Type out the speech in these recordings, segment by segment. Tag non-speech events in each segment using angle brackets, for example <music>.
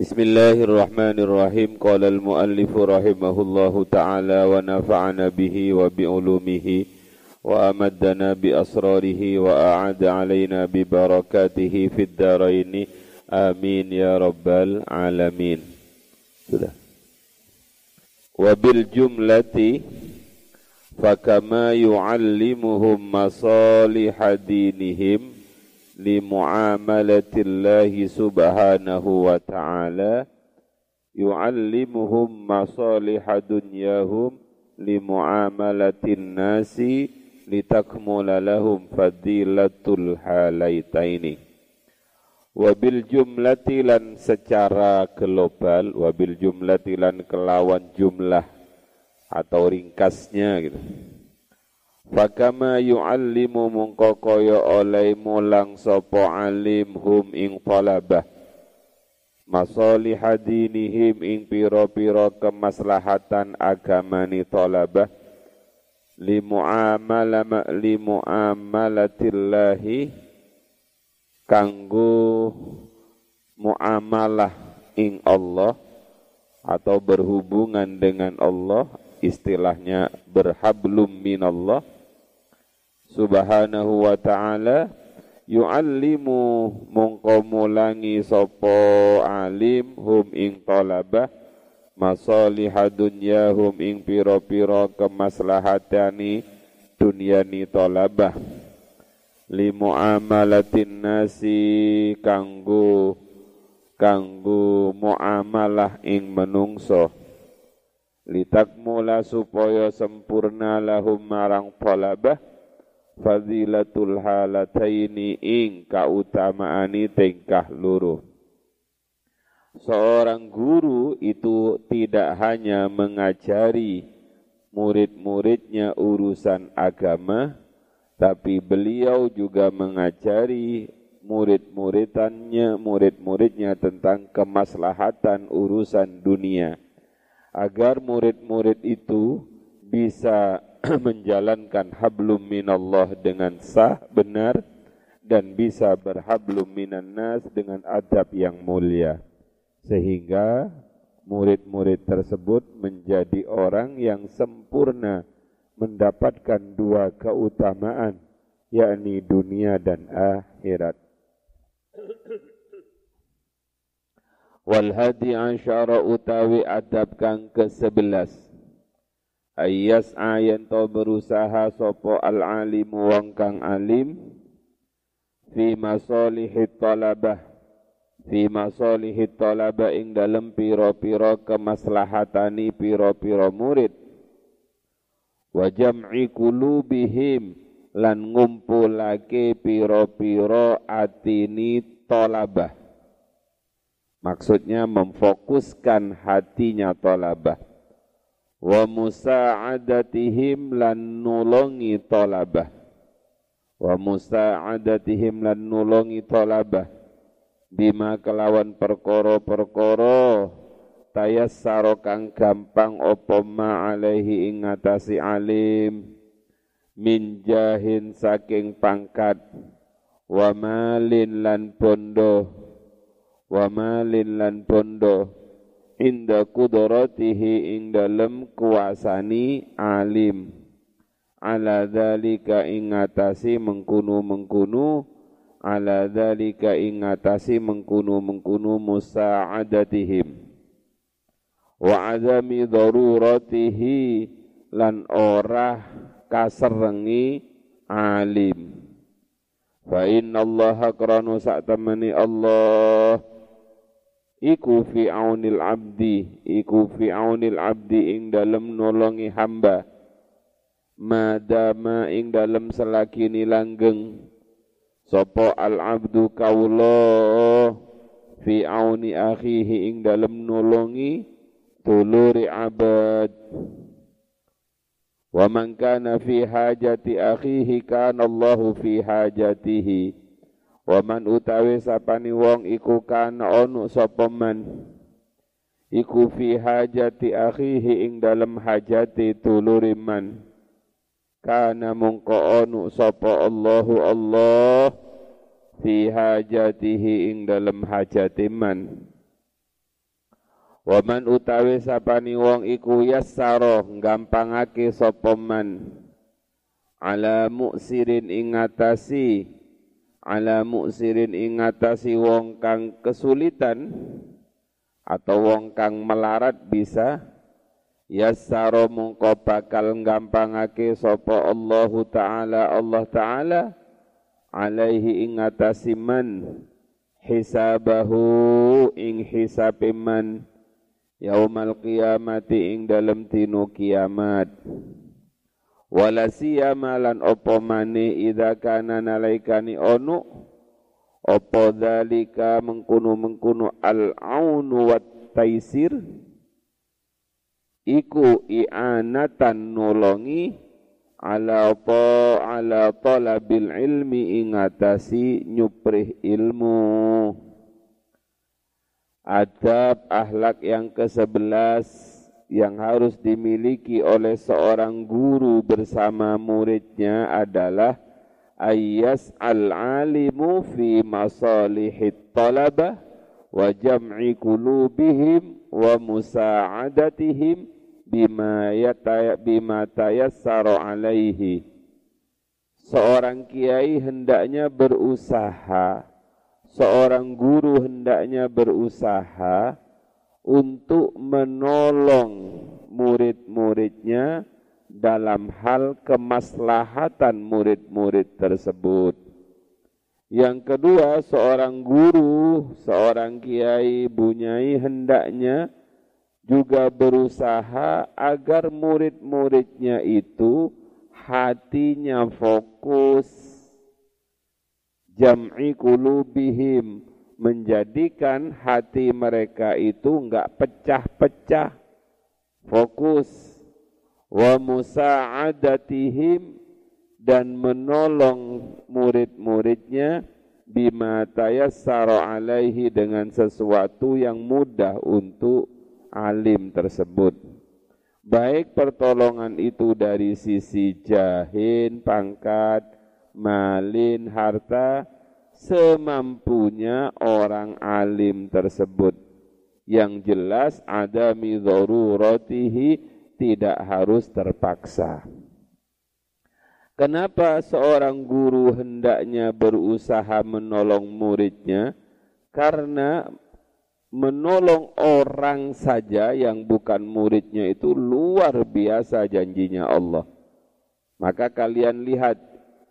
بسم الله الرحمن الرحيم قال المؤلف رحمه الله تعالى ونفعنا به وبعلومه وأمدنا بأسراره وأعاد علينا ببركاته في الدارين آمين يا رب العالمين sudah وبالجملة فكما يعلمهم مصالح دينهم لمعاملة الله سبحانه وتعالى يعلمهم مصالح دنياهم لمعاملة الناس لتكمل لهم فضيلة الحالتين wabil jumlati lan secara global wabil jumlati lan kelawan jumlah atau ringkasnya gitu Fakama yu'allimu mungko kaya oleh mulang sopo alim hum ing talabah Masalih dinihim ing piro-piro kemaslahatan agamani talabah Limu'amala limu'amalatillahi kanggo muamalah ing Allah atau berhubungan dengan Allah istilahnya berhablum minallah subhanahu wa ta'ala yu'allimu mongko mulangi sopo alim hum ing talabah masaliha dunyahum ing piro-piro kemaslahatani dunyani talabah. Li muamalatin nasi kanggo kanggo muamalah ing menungso. Litakmula supaya sempurna lahum marang talabah fadilatul halataini ing kautamaani tingkah luru seorang guru itu tidak hanya mengajari murid-muridnya urusan agama tapi beliau juga mengajari murid-muridannya, murid-muridnya tentang kemaslahatan urusan dunia. Agar murid-murid itu bisa <clears throat> menjalankan hablum minallah dengan sah benar dan bisa berhablum minan nas dengan adab yang mulia sehingga murid-murid tersebut menjadi orang yang sempurna mendapatkan dua keutamaan yakni dunia dan akhirat. Wal hadi asyara utawi adab kang ke-11 Ayas ayen to berusaha sopo al alim wong kang alim fi masalihi talabah fi masalihi talabah ing dalem pira-pira kemaslahatani pira-pira murid wa jam'i qulubihim lan ngumpulake piro-piro atini tolabah. Maksudnya memfokuskan hatinya tolabah. Wa musa'adatihim lan nulungi tolabah. Wa musa'adatihim lan nulungi tolabah. Bima kelawan perkoro-perkoro tayassaro kang gampang opo ma alaihi ing alim min jahin saking pangkat wa malin lan bondo wa malin lan bondo inda kudratihi ing dalem kuasani alim. Ala dzalika ing ngatasi mengkunu-mengkunu ala dzalika ing ngatasi mengkunu-mengkunu musa'adatihim. Wa azami daruratihi lan ora kaserengi alim. Fa inna Allah kranu sak temani Allah iku fi aunil abdi iku fi aunil abdi ing dalem nolongi hamba. Madama ing dalem selakini langgeng. Sapa al abdu kaula fi auni akhihi ing dalem nolongi tuluri abad. Wa man kana fi hajati akhihi kana Allahu fi hajatihi wa man utawi sapani wong iku kana ono sapa man? Iku fi hajati akhihi ing dalem hajati tuluri man. Kana mungko ono sapa Allahu Allah fi hajatihi ing dalem hajati man. Waman utawi sapani wong iku yassaro gampangake sapa man? Ala muksirin ingatasi ala muksirin ingatasi wong kang kesulitan atau wong kang melarat bisa yassaro mungko bakal gampangake sapa Allahu taala. Allah taala alaihi ingatasi man hisabahu ing hisabiman yaumal qiyamati ing dalem tinu kiamat wala siyama lan opo mane idza kana nalaikani onu? Opo dalika mengkunu mengkunu al aunu wat taisir? Iku i'anatan nolongi ala apa ala talabil ilmi ingatasi nyuprih ilmu. Adab ahlak yang ke-11 yang harus dimiliki oleh seorang guru bersama muridnya adalah ayas al-alimu fi masalihit talabah wa jam'i kulubihim wa musa'adatihim bima yataya bima tayassaru alaihi. Seorang kiai hendaknya berusaha. Seorang guru hendaknya berusaha untuk menolong murid-muridnya dalam hal kemaslahatan murid-murid tersebut. Yang kedua, seorang guru, seorang kiai, bunyai hendaknya juga berusaha agar murid-muridnya itu hatinya fokus jam'i kulubihim menjadikan hati mereka itu enggak pecah-pecah. Fokus. Wa musa'adatihim dan menolong murid-muridnya bima tayassara alaihi dengan sesuatu yang mudah untuk alim tersebut. Baik pertolongan itu dari sisi jahin, pangkat, malin harta semampunya orang alim tersebut. Yang jelas ada rotihi tidak harus terpaksa. Kenapa seorang guru hendaknya berusaha menolong muridnya? Karena menolong orang saja yang bukan muridnya itu luar biasa janjinya Allah. Maka kalian lihat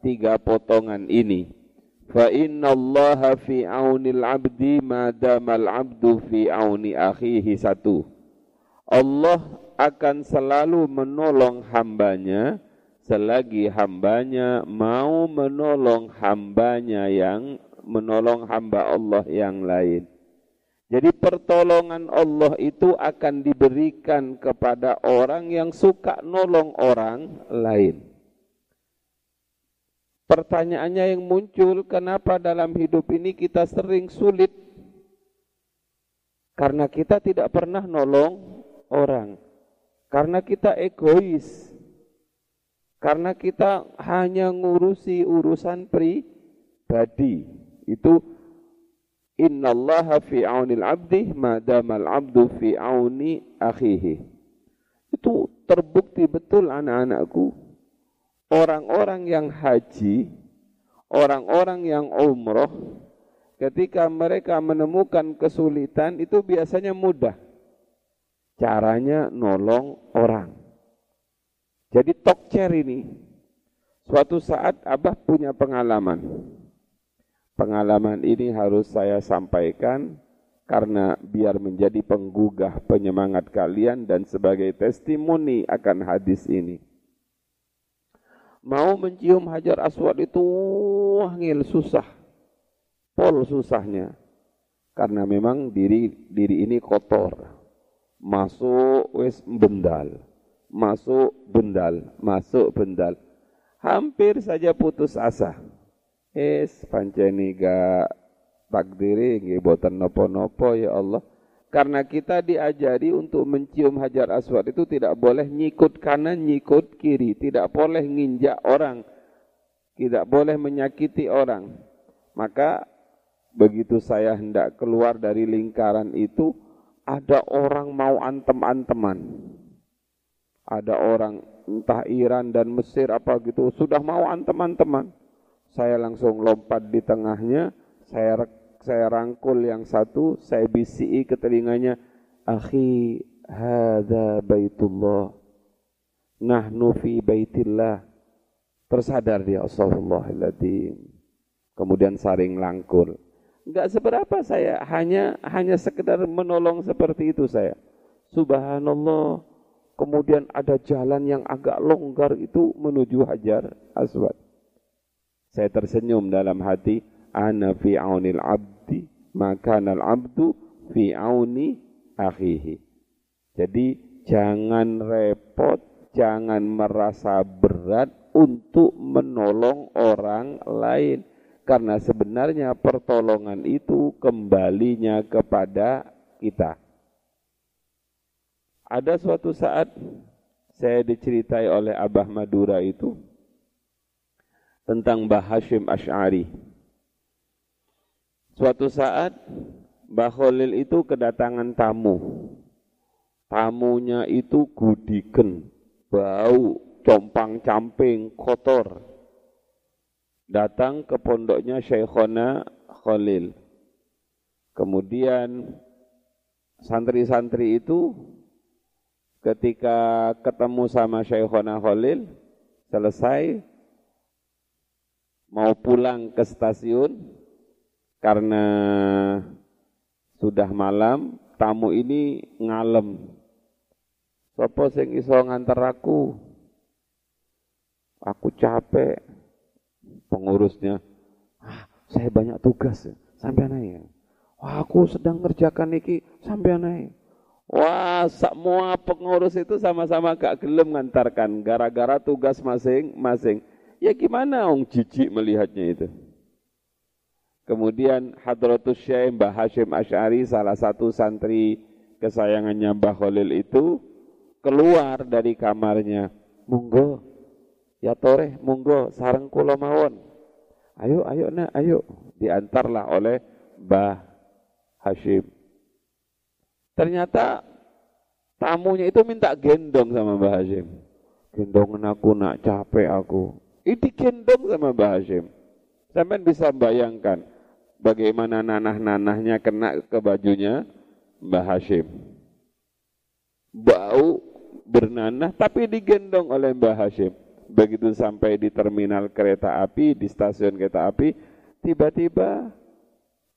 tiga potongan ini. Fa inna Allah fi aunil abdi madamal abdu fi auni akhihi satu. Allah akan selalu menolong hambanya selagi hambanya mau menolong hambanya yang menolong hamba Allah yang lain. Jadi pertolongan Allah itu akan diberikan kepada orang yang suka nolong orang lain. Pertanyaannya yang muncul, kenapa dalam hidup ini kita sering sulit? Karena kita tidak pernah nolong orang. Karena kita egois. Karena kita hanya ngurusi urusan pribadi. Itu innallaha fi aunil abdi madamal abdu fi auni akhihi. Itu terbukti betul anak-anakku orang-orang yang haji, orang-orang yang umroh, ketika mereka menemukan kesulitan itu biasanya mudah. Caranya nolong orang. Jadi tokcer ini, suatu saat Abah punya pengalaman. Pengalaman ini harus saya sampaikan karena biar menjadi penggugah penyemangat kalian dan sebagai testimoni akan hadis ini mau mencium hajar aswad itu wangil susah. Pol susahnya. Karena memang diri diri ini kotor. Masuk wes bendal. Masuk bendal. Masuk bendal. Hampir saja putus asa. Es panceni ga takdiri nggih boten nopo-nopo ya Allah karena kita diajari untuk mencium hajar aswad itu tidak boleh nyikut kanan, nyikut kiri. Tidak boleh nginjak orang. Tidak boleh menyakiti orang. Maka begitu saya hendak keluar dari lingkaran itu, ada orang mau antem-anteman. Ada orang entah Iran dan Mesir apa gitu sudah mau antem-anteman. Saya langsung lompat di tengahnya, saya saya rangkul yang satu, saya bisi ke telinganya, "Akhi, hadza baitullah." Nahnu fi baitillah. Tersadar dia, Astagfirullahaladzim. Kemudian saring langkul. Enggak seberapa saya, hanya hanya sekedar menolong seperti itu saya. Subhanallah. Kemudian ada jalan yang agak longgar itu menuju Hajar Aswad. Saya tersenyum dalam hati, ana fi aunil abdi, maka al abdu fi auni akhihi. Jadi jangan repot, jangan merasa berat untuk menolong orang lain karena sebenarnya pertolongan itu kembalinya kepada kita. Ada suatu saat saya diceritai oleh Abah Madura itu tentang Mbah Hashim Ash'ari. Suatu saat Mbah Khalil itu kedatangan tamu. Tamunya itu gudiken, bau, compang-camping, kotor datang ke pondoknya Syekhona Khalil. Kemudian santri-santri itu ketika ketemu sama Syekhona Khalil, selesai mau pulang ke stasiun karena sudah malam, tamu ini ngalem. Sopo sing iso ngantar aku? Aku capek pengurusnya, ah, saya banyak tugas, sampai naik. Wah, aku sedang ngerjakan iki, sampai naik. Wah, semua pengurus itu sama-sama gak gelem ngantarkan, gara-gara tugas masing-masing. Ya gimana Ong jijik melihatnya itu. Kemudian Hadratus Syekh Mbah Hashim Ash'ari, salah satu santri kesayangannya Mbah Khalil itu, keluar dari kamarnya. Monggo, ya tore, monggo, sarang kula mawon. Ayo, ayo nak, ayo. Diantarlah oleh Mbah Hashim. Ternyata tamunya itu minta gendong sama Mbah Hashim. Gendongan aku nak, capek aku. Ini gendong sama Mbah Hashim. Sampai bisa bayangkan bagaimana nanah-nanahnya kena ke bajunya Mbah Hashim. Bau bernanah tapi digendong oleh Mbah Hashim. Begitu sampai di terminal kereta api, di stasiun kereta api, tiba-tiba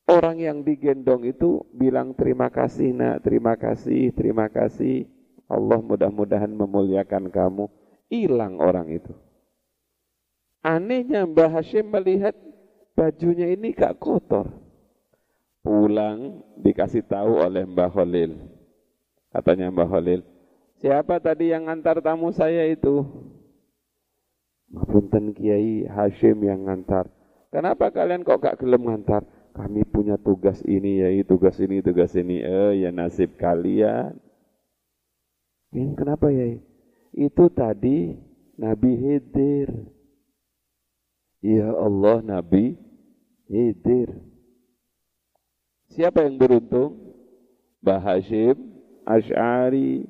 orang yang digendong itu bilang terima kasih nak, terima kasih, terima kasih. Allah mudah-mudahan memuliakan kamu. Hilang orang itu. Anehnya Mbah Hashim melihat bajunya ini gak kotor. Pulang dikasih tahu oleh Mbah Khalil. Katanya Mbah Khalil, siapa tadi yang antar tamu saya itu? Mapunten Kiai Hashim yang ngantar. Kenapa kalian kok gak gelem ngantar? Kami punya tugas ini ya, tugas ini, tugas ini. Eh, ya nasib kalian. Ini kenapa ya? Itu tadi Nabi Hidir. Ya Allah Nabi Hidir. Siapa yang beruntung? Mbah Hashim, Ash'ari.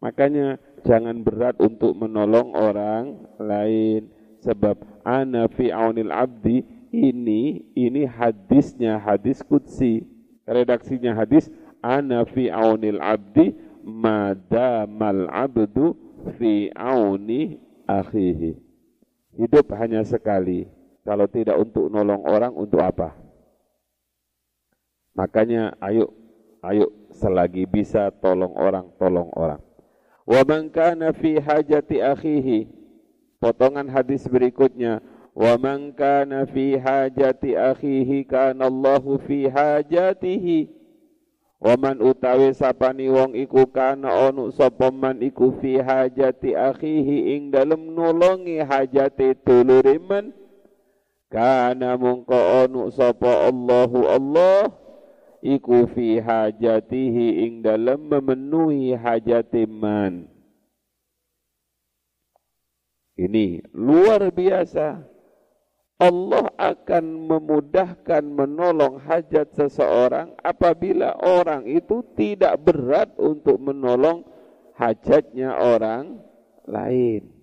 Makanya jangan berat untuk menolong orang lain sebab ana fi aunil abdi ini ini hadisnya hadis kutsi redaksinya hadis ana fi aunil abdi madamal abdu fi auni akhihi hidup hanya sekali kalau tidak untuk nolong orang untuk apa makanya ayo ayo selagi bisa tolong orang tolong orang Wa man kana fi hajati akhihi. Potongan hadis berikutnya. Wa man kana fi hajati akhihi kana Allahu fi hajatihi. Wa man utawi sapani wong iku kana onu sapa man iku fi hajati akhihi ing dalem nulungi hajati dulure man kana mungko onu sapa Allahu Allah iku fi hajatihi ing dalam memenuhi hajat man. Ini luar biasa. Allah akan memudahkan menolong hajat seseorang apabila orang itu tidak berat untuk menolong hajatnya orang lain.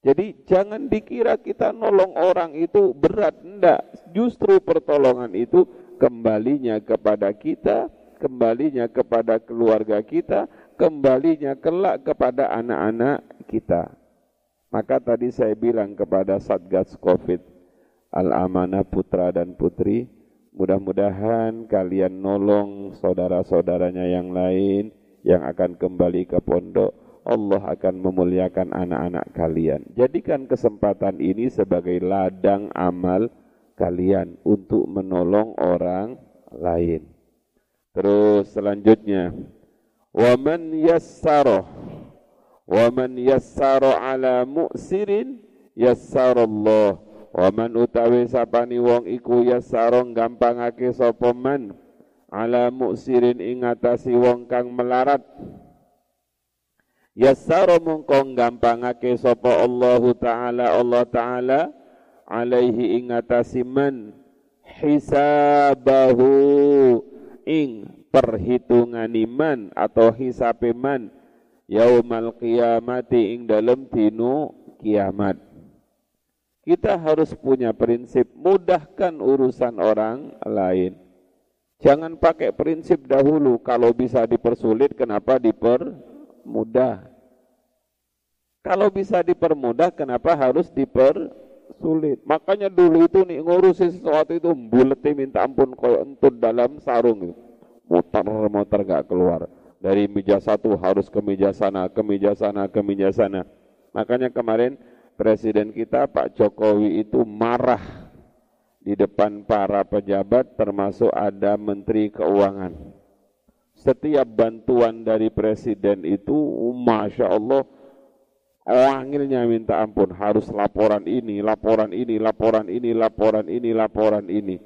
Jadi jangan dikira kita nolong orang itu berat, enggak. Justru pertolongan itu kembalinya kepada kita, kembalinya kepada keluarga kita, kembalinya kelak kepada anak-anak kita. Maka tadi saya bilang kepada Satgas Covid, Al-Amanah putra dan putri, mudah-mudahan kalian nolong saudara-saudaranya yang lain yang akan kembali ke pondok. Allah akan memuliakan anak-anak kalian. Jadikan kesempatan ini sebagai ladang amal kalian untuk menolong orang lain. Terus selanjutnya, waman yassara waman yassara ala mu'sirin yassarallahu Waman utawi sapani wong iku yasarong gampangake sapa man ala muksirin ing atasi wong kang melarat. Yasaro mungko gampangake sapa Allah taala. Allah taala alaihi ing atasi man hisabahu ing perhitungan iman atau hisape man yaumal qiyamati ing dalem dino kiamat. Kita harus punya prinsip mudahkan urusan orang lain. Jangan pakai prinsip dahulu. Kalau bisa dipersulit kenapa dipermudah. Kalau bisa dipermudah kenapa harus dipersulit. Makanya dulu itu nih ngurusin sesuatu itu buleti minta ampun kalau entut dalam sarung Motor-motor gak keluar. Dari meja satu harus ke meja sana, ke meja sana, ke meja sana. Makanya kemarin Presiden kita Pak Jokowi itu marah di depan para pejabat termasuk ada Menteri Keuangan. Setiap bantuan dari Presiden itu Masya Allah wangilnya minta ampun harus laporan ini, laporan ini, laporan ini, laporan ini, laporan ini.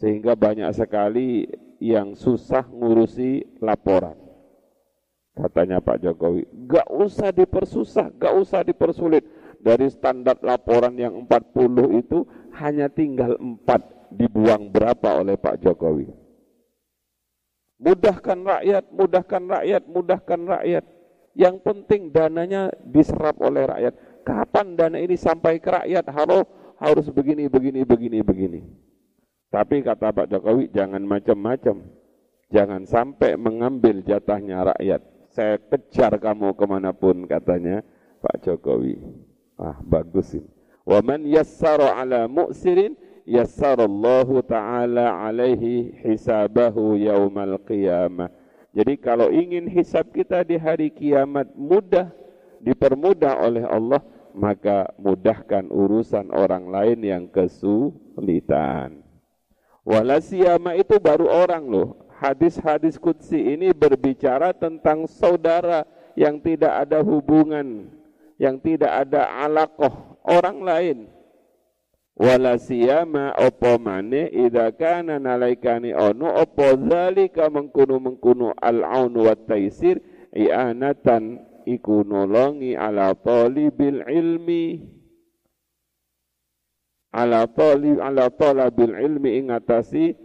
Sehingga banyak sekali yang susah ngurusi laporan. Katanya Pak Jokowi, gak usah dipersusah, gak usah dipersulit dari standar laporan yang 40 itu hanya tinggal 4 dibuang berapa oleh Pak Jokowi. Mudahkan rakyat, mudahkan rakyat, mudahkan rakyat. Yang penting dananya diserap oleh rakyat. Kapan dana ini sampai ke rakyat? Halo, harus begini, begini, begini, begini. Tapi kata Pak Jokowi, jangan macam-macam. Jangan sampai mengambil jatahnya rakyat. Saya kejar kamu ke mana pun katanya Pak Jokowi. Ah, bagus ini. Wa man yassara ala mu'sirin yassarallahu ta'ala alaihi hisabahu yaumal qiyamah. Jadi kalau ingin hisab kita di hari kiamat mudah, dipermudah oleh Allah, maka mudahkan urusan orang lain yang kesulitan. Walasiyama itu baru orang loh. Hadis-hadis kudsi ini berbicara tentang saudara yang tidak ada hubungan yang tidak ada alaqah orang lain wala siyama apa mane idza kana nalaikani ono apa zalika mengkuno mengkuno al-aun wa taisir i'anatan iku nolongi ala talibil ilmi. Ala talib ala talabil ilmi ingatasi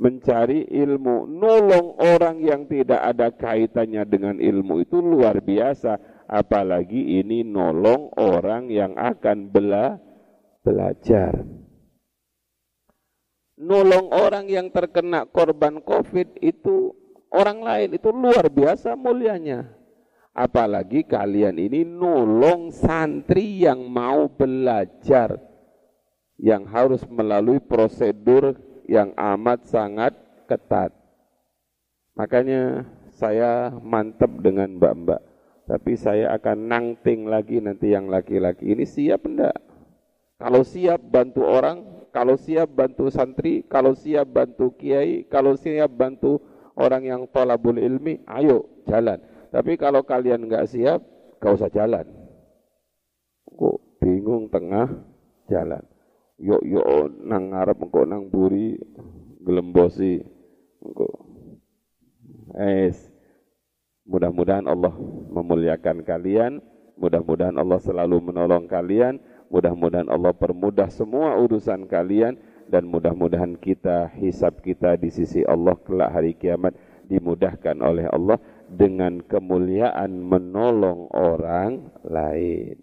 mencari ilmu. Nolong orang yang tidak ada kaitannya dengan ilmu itu luar biasa. Apalagi ini nolong orang yang akan bela, belajar. Nolong orang yang terkena korban COVID itu orang lain itu luar biasa mulianya. Apalagi kalian ini nolong santri yang mau belajar yang harus melalui prosedur yang amat sangat ketat. Makanya saya mantap dengan mbak-mbak tapi saya akan nangting lagi nanti yang laki-laki ini siap enggak? Kalau siap bantu orang, kalau siap bantu santri, kalau siap bantu kiai, kalau siap bantu orang yang tolabul ilmi, ayo jalan. Tapi kalau kalian enggak siap, gak usah jalan. Kok bingung tengah jalan. Yuk yuk nang ngarep engko nang buri gelembosi. Engko. Es Mudah-mudahan Allah memuliakan kalian, mudah-mudahan Allah selalu menolong kalian, Mudah-mudahan Allah permudah semua urusan kalian dan mudah-mudahan kita hisab kita di sisi Allah kelak hari kiamat dimudahkan oleh Allah dengan kemuliaan menolong orang lain.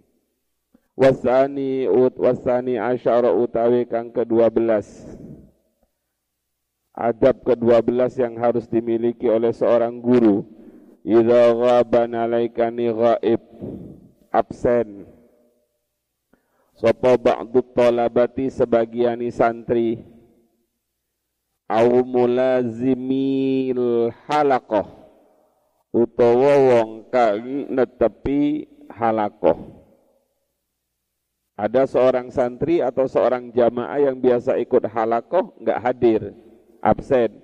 Wasani ut wasani asyara utawi kang ke-12. Adab ke-12 yang harus dimiliki oleh seorang guru. Idza ghaban alaikani ghaib absen Sopo ba'du talabati sebagiani santri? Au mulazimil halakoh utawa wong kang netepi halakoh ada seorang santri atau seorang jamaah yang biasa ikut halakoh nggak hadir. Absen.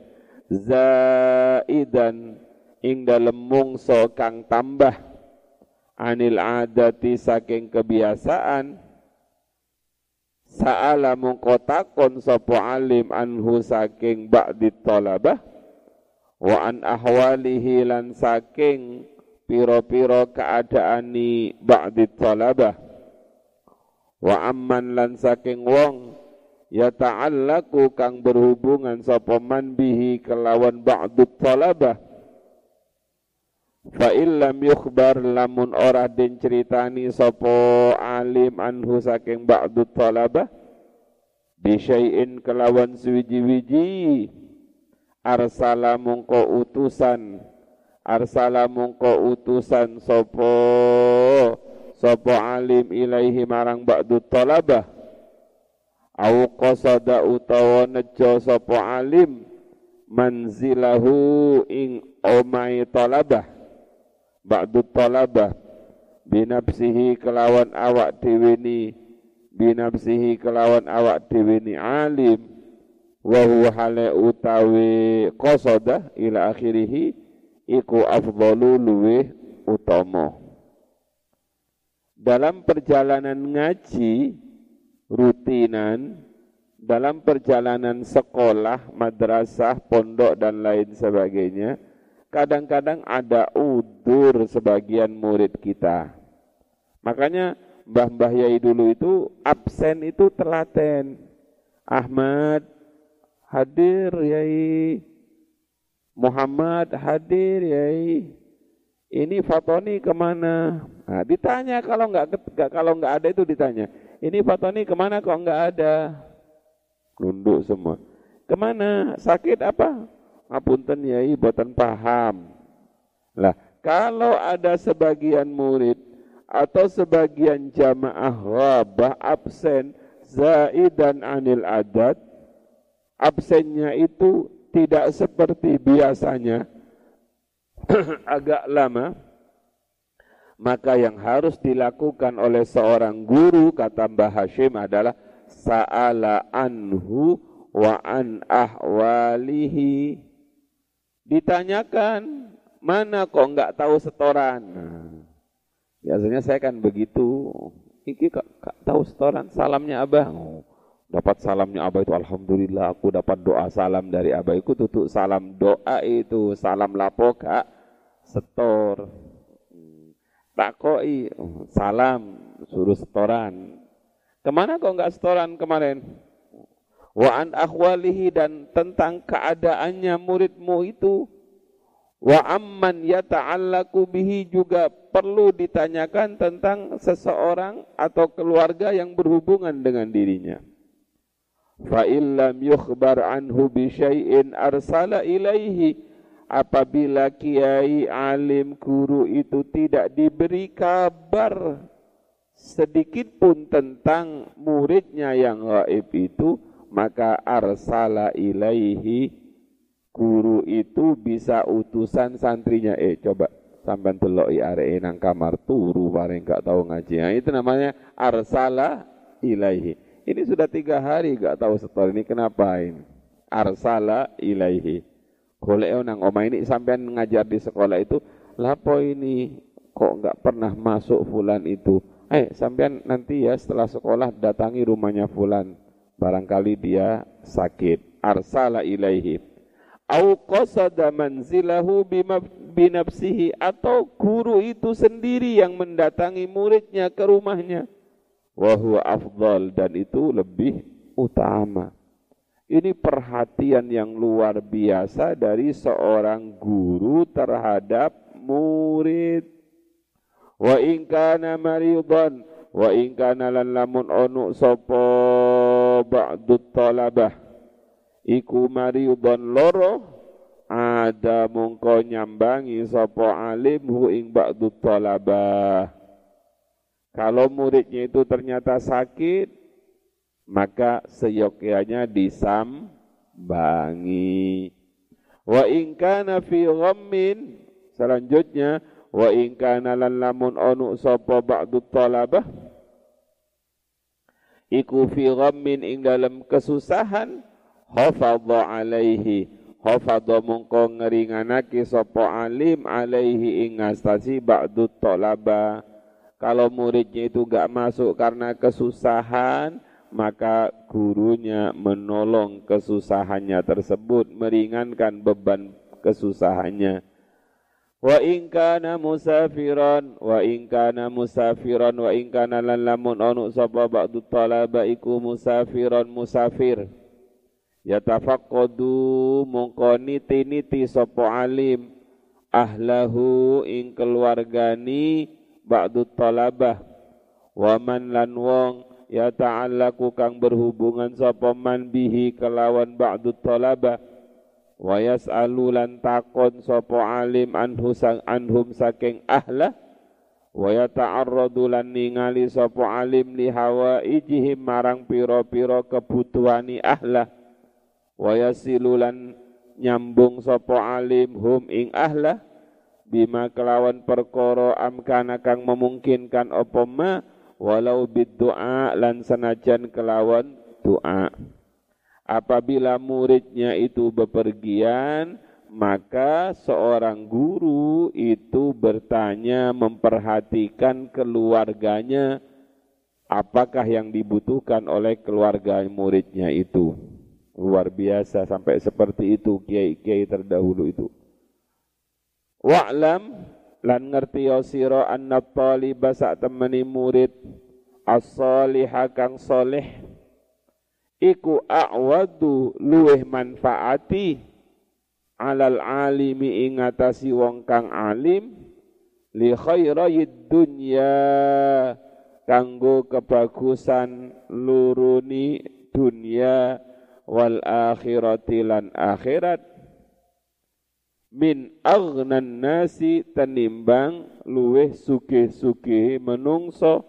Zaidan. Ing dalem mungso kang tambah. Anil adati saking kebiasaan Sa'ala mungkotakon sopo alim anhu saking ba'di talabah wa an ahwalihi lan saking piro-piro keadaani ba'di talabah wa amman lan saking wong ya ta'allaku kang berhubungan sopo man bihi kelawan ba'du talabah Fa illam yukhbar lamun ora den ceritani sapa alim anhu saking ba'du talabah bisyai'in kelawan suwiji-wiji arsala mungko utusan arsala mungko utusan sapa sapa alim ilaihi marang ba'du talabah au qasada utawa nejo sapa alim manzilahu ing omai talabah ba'du talabah binafsihi kelawan awak deweni binafsihi kelawan awak deweni alim. Wa huwa hale utawi qasada ila akhirih iku afdalu luweh utama. Dalam perjalanan ngaji rutinan dalam perjalanan sekolah, madrasah, pondok dan lain sebagainya kadang-kadang ada udur sebagian murid kita. Makanya Mbah-mbah Yai dulu itu absen itu telaten. Ahmad hadir Yai. Muhammad hadir Yai. Ini Fatoni ke mana? Nah, ditanya kalau nggak kalau nggak ada itu ditanya. Ini Fatoni ke mana kok nggak ada? Nunduk semua. Ke mana? Sakit apa? Ngapunten yai buatan paham. Lah, kalau ada sebagian murid atau sebagian jamaah wabah absen zaidan anil adat, absennya itu tidak seperti biasanya, <clears throat> agak lama, maka yang harus dilakukan oleh seorang guru, kata Mbah Hashim adalah sa'ala anhu wa an ahwalihi Ditanyakan, mana kok nggak tahu setoran? Nah, biasanya saya kan begitu. Iki kak, tahu setoran, salamnya abah. Oh, dapat salamnya abah itu alhamdulillah aku dapat doa salam dari abah itu tutup salam doa itu salam lapo kak setor takoi oh, salam suruh setoran ke mana kok nggak setoran kemarin wa an akhwalihi dan tentang keadaannya muridmu itu wa amman yata'allaku bihi juga perlu ditanyakan tentang seseorang atau keluarga yang berhubungan dengan dirinya. Fa illam yukhbar anhu bi syai'in arsala ilaihi apabila kiai alim guru itu tidak diberi kabar sedikit pun tentang muridnya yang gaib itu maka arsala ilaihi guru itu bisa utusan santrinya. Eh coba sampean delok i arek nang kamar turu paling gak tahu ngaji. Nah, itu namanya arsala ilaihi. Ini sudah tiga hari gak tahu setor ini kenapa ini? Arsala ilaihi. Golek nang oma ini sampean ngajar di sekolah itu lapo ini kok nggak pernah masuk fulan itu? Eh sampean nanti ya setelah sekolah datangi rumahnya fulan barangkali dia sakit. Arsala ilaihi. Au qasada manzilahu binafsihi. Atau guru itu sendiri yang mendatangi muridnya ke rumahnya. Wa huwa afdal. Dan itu lebih utama. Ini perhatian yang luar biasa dari seorang guru terhadap murid. Wa in kana maridan. Wa in kana lan lamun onu sapa ba'du talabah iku maridan loro ada mongko nyambangi sapa alim hu ing ba'du talabah kalau muridnya itu ternyata sakit maka seyogyanya disambangi. Wa in kana fi ghammin selanjutnya wa in kana lan lamun onu sapa ba'du talabah iku fi ghammin ing dalam kesusahan. Hafadha alaihi. Hafadha mongko ngeringanake sapa alim alaihi ing ngastasi ba'du talaba. Kalau muridnya itu gak masuk karena kesusahan maka gurunya menolong kesusahannya tersebut meringankan beban kesusahannya wa in kana musafiran wa in kana musafiran wa in kana lan lamun onu sapa ba'du talaba iku musafiran musafir. Yatafaqqadu mongko niti-niti sapa alim ahlahu ing keluargani ba'du talabah. Wa man lan wong ya ta'allaku kang berhubungan sapa man bihi kelawan ba'du talabah wa yas'alu lan takon sapa alim anhu sang anhum saking ahlah. Wa yata'arradu lan ningali sapa alim li hawaijihim marang pira-pira kebutuhani ahlah. Wa yasilulan nyambung sopo alim hum ing ahlah. Bima kelawan perkara amkana kang memungkinkan apa ma walau biddu'a lan sanajan kelawan doa apabila muridnya itu bepergian maka seorang guru itu bertanya memperhatikan keluarganya. Apakah yang dibutuhkan oleh keluarga muridnya itu? Luar biasa sampai seperti itu kiai-kiai terdahulu itu. Wa'lam lan ngerti ya anna taliba sak temeni murid as-salihah kang soleh iku a'wadu luweh manfaati alal alimi ingatasi wong kang alim li khairayid dunya kanggo kebagusan luruni dunia wal akhirati lan akhirat. Min aghnan nasi tenimbang luweh sugih-sugih menungso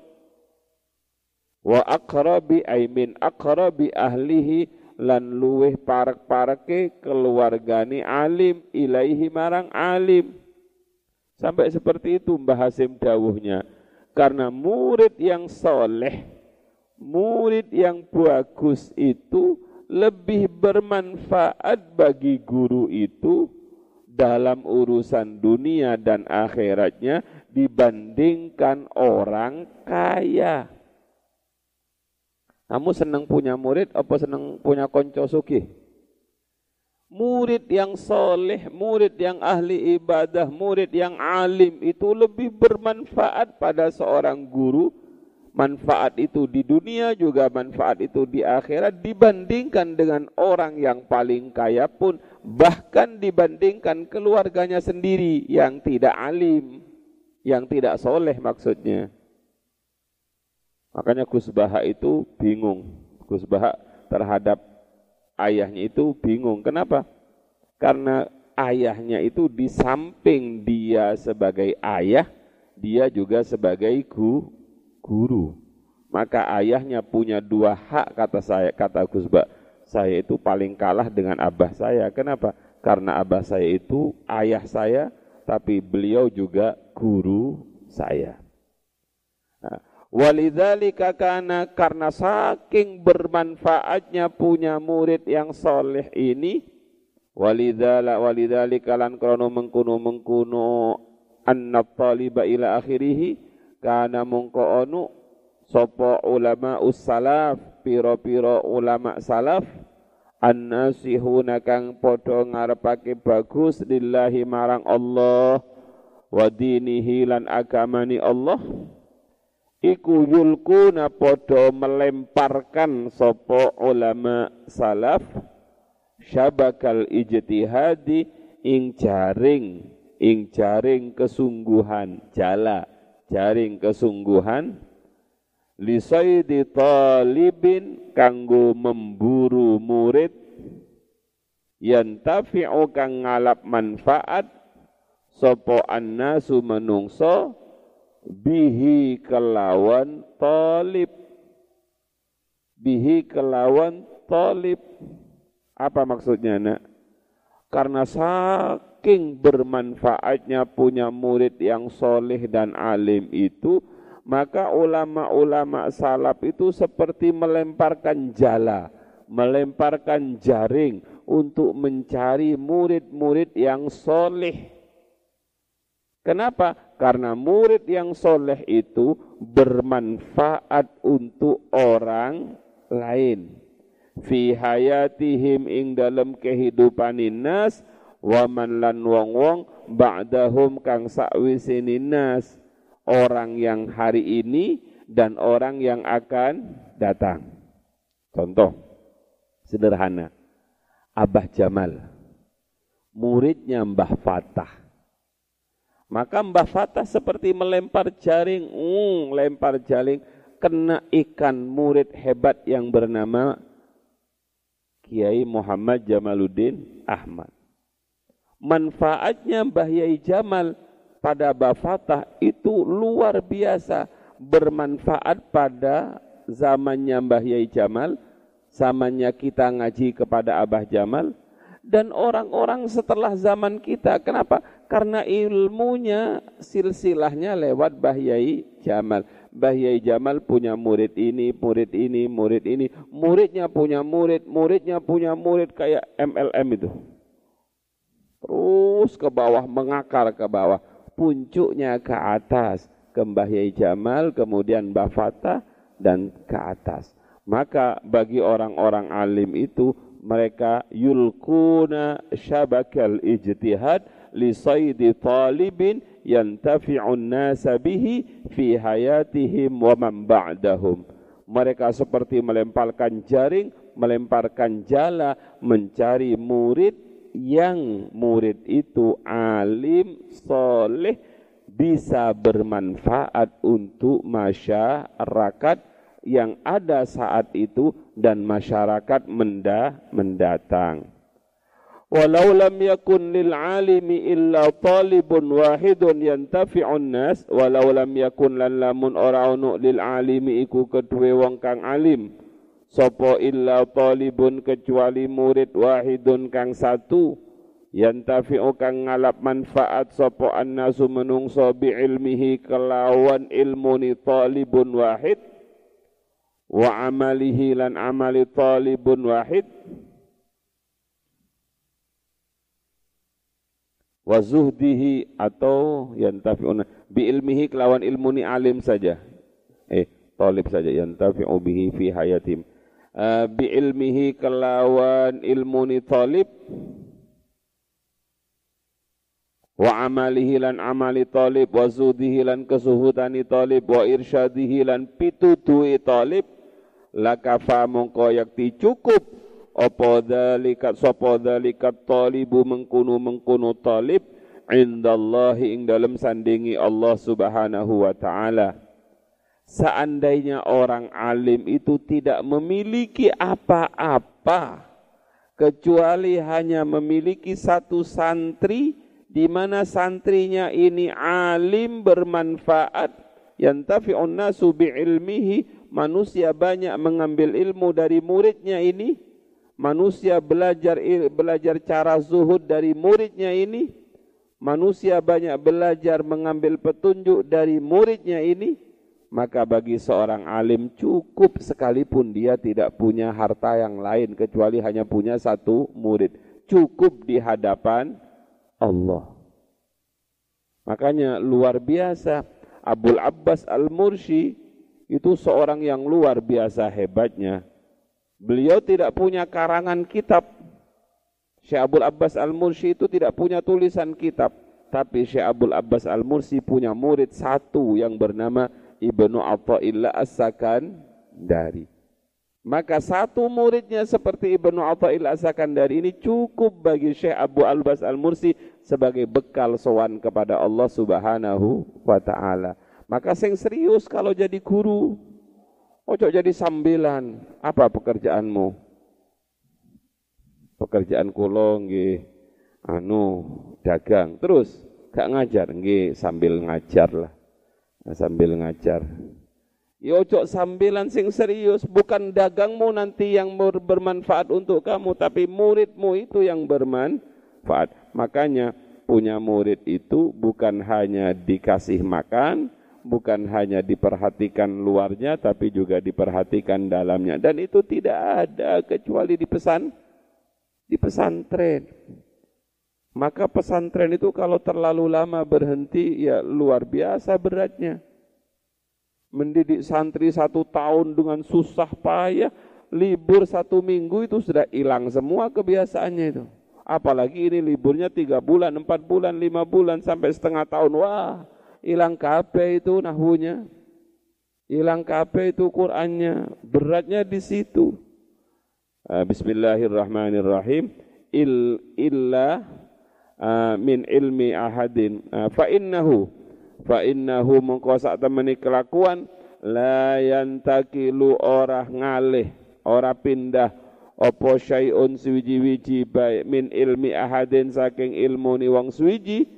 wa aqrabi ay min aqrabi ahlihi lan luweh parek-pareke keluargani alim ilaihi marang alim sampai seperti itu Mbah Hasim dawuhnya karena murid yang soleh murid yang bagus itu lebih bermanfaat bagi guru itu dalam urusan dunia dan akhiratnya dibandingkan orang kaya. Kamu senang punya murid apa senang punya konco sugih? Murid yang soleh, murid yang ahli ibadah, murid yang alim itu lebih bermanfaat pada seorang guru manfaat itu di dunia juga manfaat itu di akhirat dibandingkan dengan orang yang paling kaya pun bahkan dibandingkan keluarganya sendiri yang tidak alim yang tidak soleh maksudnya makanya Gus Baha itu bingung Gus Baha terhadap ayahnya itu bingung kenapa karena ayahnya itu di samping dia sebagai ayah dia juga sebagai guru guru. Maka ayahnya punya dua hak kata saya, kata Gus Ba. Saya itu paling kalah dengan abah saya. Kenapa? Karena abah saya itu ayah saya, tapi beliau juga guru saya. Walidzalika kana karena saking bermanfaatnya punya murid yang soleh ini walidzala walidzalika lan krono mengkuno mengkuno anna taliba ila akhirih kana mongko onu sapa ulama ussalaf pira-pira ulama salaf annasihuna kang padha ngarepake bagus lillahi marang Allah wa dinihi lan agamani Allah iku yulkuna podo melemparkan sopo ulama salaf syabakal ijtihadi ing jaring ing jaring kesungguhan jala jaring kesungguhan lisaidi talibin kanggo memburu murid yantafi'u kang ngalap manfaat sapa annasu menungso bihi kelawan talib bihi kelawan talib apa maksudnya nak karena saking bermanfaatnya punya murid yang soleh dan alim itu maka ulama-ulama salaf itu seperti melemparkan jala, melemparkan jaring untuk mencari murid-murid yang soleh. Kenapa? Karena murid yang soleh itu bermanfaat untuk orang lain. Fi hayatihim ing dalam kehidupan nas wa man lan wong wong ba'dahum kang sakwisini nas orang yang hari ini dan orang yang akan datang. Contoh sederhana. Abah Jamal, muridnya Mbah Fatah. Maka Mbah Fatah seperti melempar jaring, mm, lempar jaring, kena ikan murid hebat yang bernama Kiai Muhammad Jamaluddin Ahmad. Manfaatnya Mbah Yai Jamal pada Bafatah itu luar biasa bermanfaat pada zamannya Mbah Yai Jamal, zamannya kita ngaji kepada Abah Jamal, dan orang-orang setelah zaman kita. Kenapa? Karena ilmunya silsilahnya lewat Mbah Yai Jamal. Mbah Yai Jamal punya murid ini, murid ini, murid ini. Muridnya punya murid, muridnya punya murid kayak MLM itu. Terus ke bawah, mengakar ke bawah puncuknya ke atas ke Mbah Yai Jamal, kemudian Mbah Fatah dan ke atas. Maka bagi orang-orang alim itu mereka yulkuna syabakal ijtihad li saydi talibin yantafi'un nasa bihi fi hayatihim wa man. Mereka seperti melemparkan jaring, melemparkan jala, mencari murid yang murid itu alim, soleh, bisa bermanfaat untuk masyarakat yang ada saat itu dan masyarakat menda mendatang. Walau lam yakun lil alimi illa talibun wahidun yantafi'un nas walau lam yakun lan lamun ora ono lil alimi iku kedue wong kang alim Sopo illa talibun kecuali murid wahidun kang satu yantafi'u kang ngalap manfaat sopo annasu menungso bi ilmihi kelawan ilmu ni talibun wahid wa amalihi lan amali talibun wahid wa zuhdihi atau yantafi'una. Bi ilmihi kelawan ilmu ni alim saja. Eh talib saja. Yantafi'u bihi fi hayatim. Uh, bi ilmihi kelawan ilmu ni talib. Wa amalihi lan amali talib. Wa zudihi lan kesuhutani talib. Wa irsyadihi lan pitutui talib. Lakafa mongko yakti cukup apa dzalika? Sapa dzalika? Talibu mengkunu mengkunu talib indallahi ing dalam sandingi Allah Subhanahu wa taala. Seandainya orang alim itu tidak memiliki apa-apa kecuali hanya memiliki satu santri di mana santrinya ini alim bermanfaat yantafi'un nasu bi'ilmihi manusia banyak mengambil ilmu dari muridnya ini manusia belajar belajar cara zuhud dari muridnya ini manusia banyak belajar mengambil petunjuk dari muridnya ini maka bagi seorang alim cukup sekalipun dia tidak punya harta yang lain kecuali hanya punya satu murid. Cukup di hadapan Allah. Makanya luar biasa Abdul Abbas Al-Mursi itu seorang yang luar biasa hebatnya. Beliau tidak punya karangan kitab. Syekh Abdul Abbas Al-Mursi itu tidak punya tulisan kitab. Tapi Syekh Abdul Abbas Al-Mursi punya murid satu yang bernama Ibnu Athaillah As-Sakan dari. Maka satu muridnya seperti Ibnu Athaillah As-Sakandari ini cukup bagi Syekh Abu Albas Al-Mursi sebagai bekal sowan kepada Allah Subhanahu wa taala. Maka sing serius kalau jadi guru. Ojo jadi sambilan. Apa pekerjaanmu? Pekerjaan kula nggih anu dagang. Terus gak ngajar nggih sambil ngajar lah. Sambil ngajar. Ya ojo sambilan sing serius, bukan dagangmu nanti yang bermanfaat untuk kamu, tapi muridmu itu yang bermanfaat. Makanya punya murid itu bukan hanya dikasih makan, bukan hanya diperhatikan luarnya, tapi juga diperhatikan dalamnya. Dan itu tidak ada kecuali di pesan di pesantren. Maka pesantren itu kalau terlalu lama berhenti, ya luar biasa beratnya mendidik santri satu tahun dengan susah payah, libur satu minggu itu sudah hilang semua kebiasaannya itu. Apalagi ini liburnya tiga bulan, empat bulan, lima bulan, sampai setengah tahun. Wah, hilang KP itu nahunya. Hilang KP itu Qur'annya. Beratnya di situ. Uh, Bismillahirrahmanirrahim. Il, illa uh, min ilmi ahadin. Uh, fa innahu fa innahu mengko sak temeni kelakuan la yantakilu ora ngalih ora pindah apa syai'un suwiji-wiji baik min ilmi ahadin saking ilmu ni wong suwiji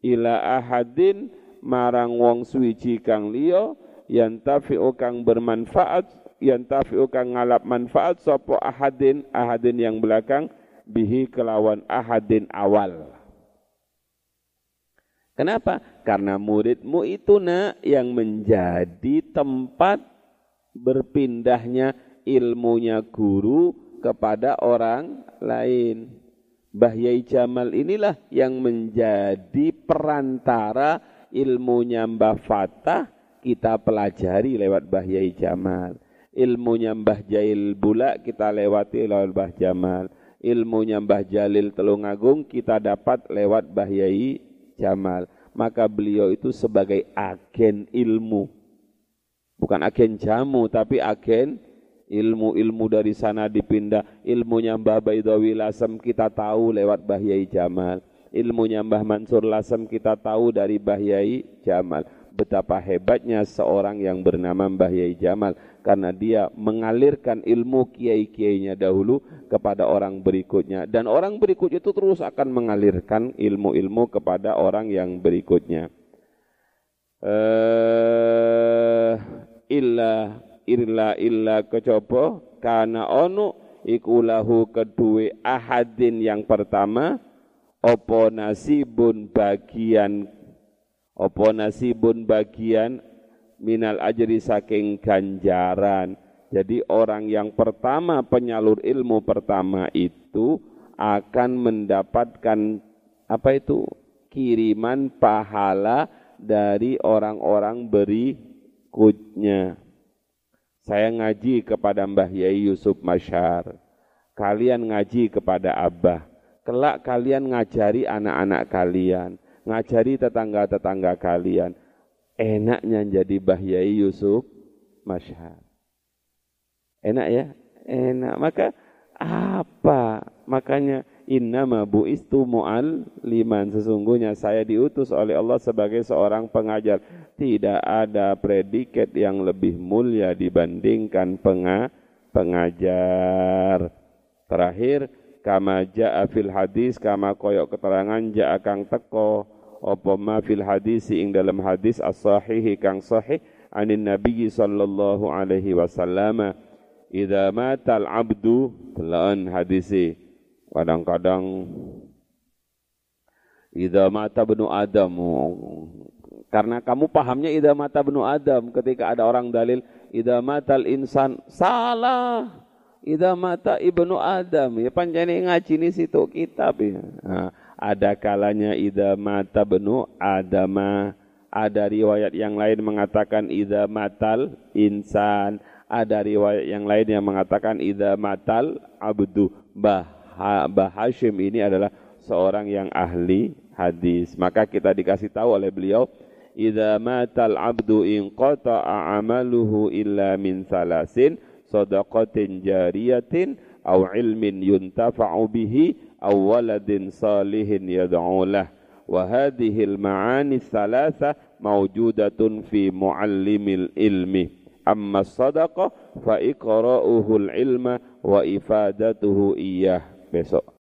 ila ahadin marang wong suwiji kang liya yantafi'u kang bermanfaat yantafi'u kang ngalap manfaat sapa ahadin ahadin yang belakang bihi kelawan ahadin awal Kenapa? Karena muridmu itu nak yang menjadi tempat berpindahnya ilmunya guru kepada orang lain. Bahyai Jamal inilah yang menjadi perantara ilmunya Mbah Fatah kita pelajari lewat Bahyai Jamal. Ilmunya Mbah Jail Bula kita lewati lewat Mbah Jamal. Ilmunya Mbah Jalil Telungagung kita dapat lewat Bahyai Jamal. Maka beliau itu sebagai agen ilmu. Bukan agen jamu, tapi agen ilmu-ilmu dari sana dipindah. Ilmunya Mbah Baidawi Lasem kita tahu lewat Bahyai Jamal. Ilmunya Mbah Mansur Lasem kita tahu dari Bahyai Jamal. Betapa hebatnya seorang yang bernama Mbah Yai Jamal. Karena dia mengalirkan ilmu kiai-kiainya dahulu kepada orang berikutnya. Dan orang berikutnya itu terus akan mengalirkan ilmu-ilmu kepada orang yang berikutnya. Uh, illa illa illa kecopo. Karena onu ikulahu kedua ahadin yang pertama opo nasibun bagian opo nasibun bagian minal ajri saking ganjaran. Jadi orang yang pertama penyalur ilmu pertama itu akan mendapatkan apa itu kiriman pahala dari orang-orang berikutnya. Saya ngaji kepada Mbah Yai Yusuf Masyar. Kalian ngaji kepada Abah. Kelak kalian ngajari anak-anak kalian ngajari tetangga-tetangga kalian. Enaknya jadi Bahyai Yusuf Masyhad. Enak ya? Enak. Maka apa? Makanya innama bu'istu mu'al liman. Sesungguhnya saya diutus oleh Allah sebagai seorang pengajar. Tidak ada predikat yang lebih mulia dibandingkan penga pengajar. Terakhir, kama ja'a fil hadis, kama koyok keterangan ja'a kang teko, apa ma fil hadis ing dalam hadis as-sahih kang sahih anin nabi sallallahu alaihi wasallam idza matal abdu telan hadisi. Kadang-kadang idza mata benu adam. Karena kamu pahamnya idza mata benu adam. Ketika ada orang dalil idza matal insan salah idza mata ibnu adam. Ya panjane ngaji ni situ kitab ya. Nah, ada kalanya idza mata benu adama. Ada riwayat yang lain mengatakan idza matal insan. Ada riwayat yang lain yang mengatakan idza matal abdu. Bah bah Hashim ini adalah seorang yang ahli hadis. Maka kita dikasih tahu oleh beliau idza matal abdu in qata'a amaluhu illa min salasin صدقة جارية أو علم ينتفع به أو ولد صالح يدعو له. وهذه المعاني الثلاثة موجودة في معلم العلم. أما الصدقة فإقراؤه العلم وإفادته إياه. Besok.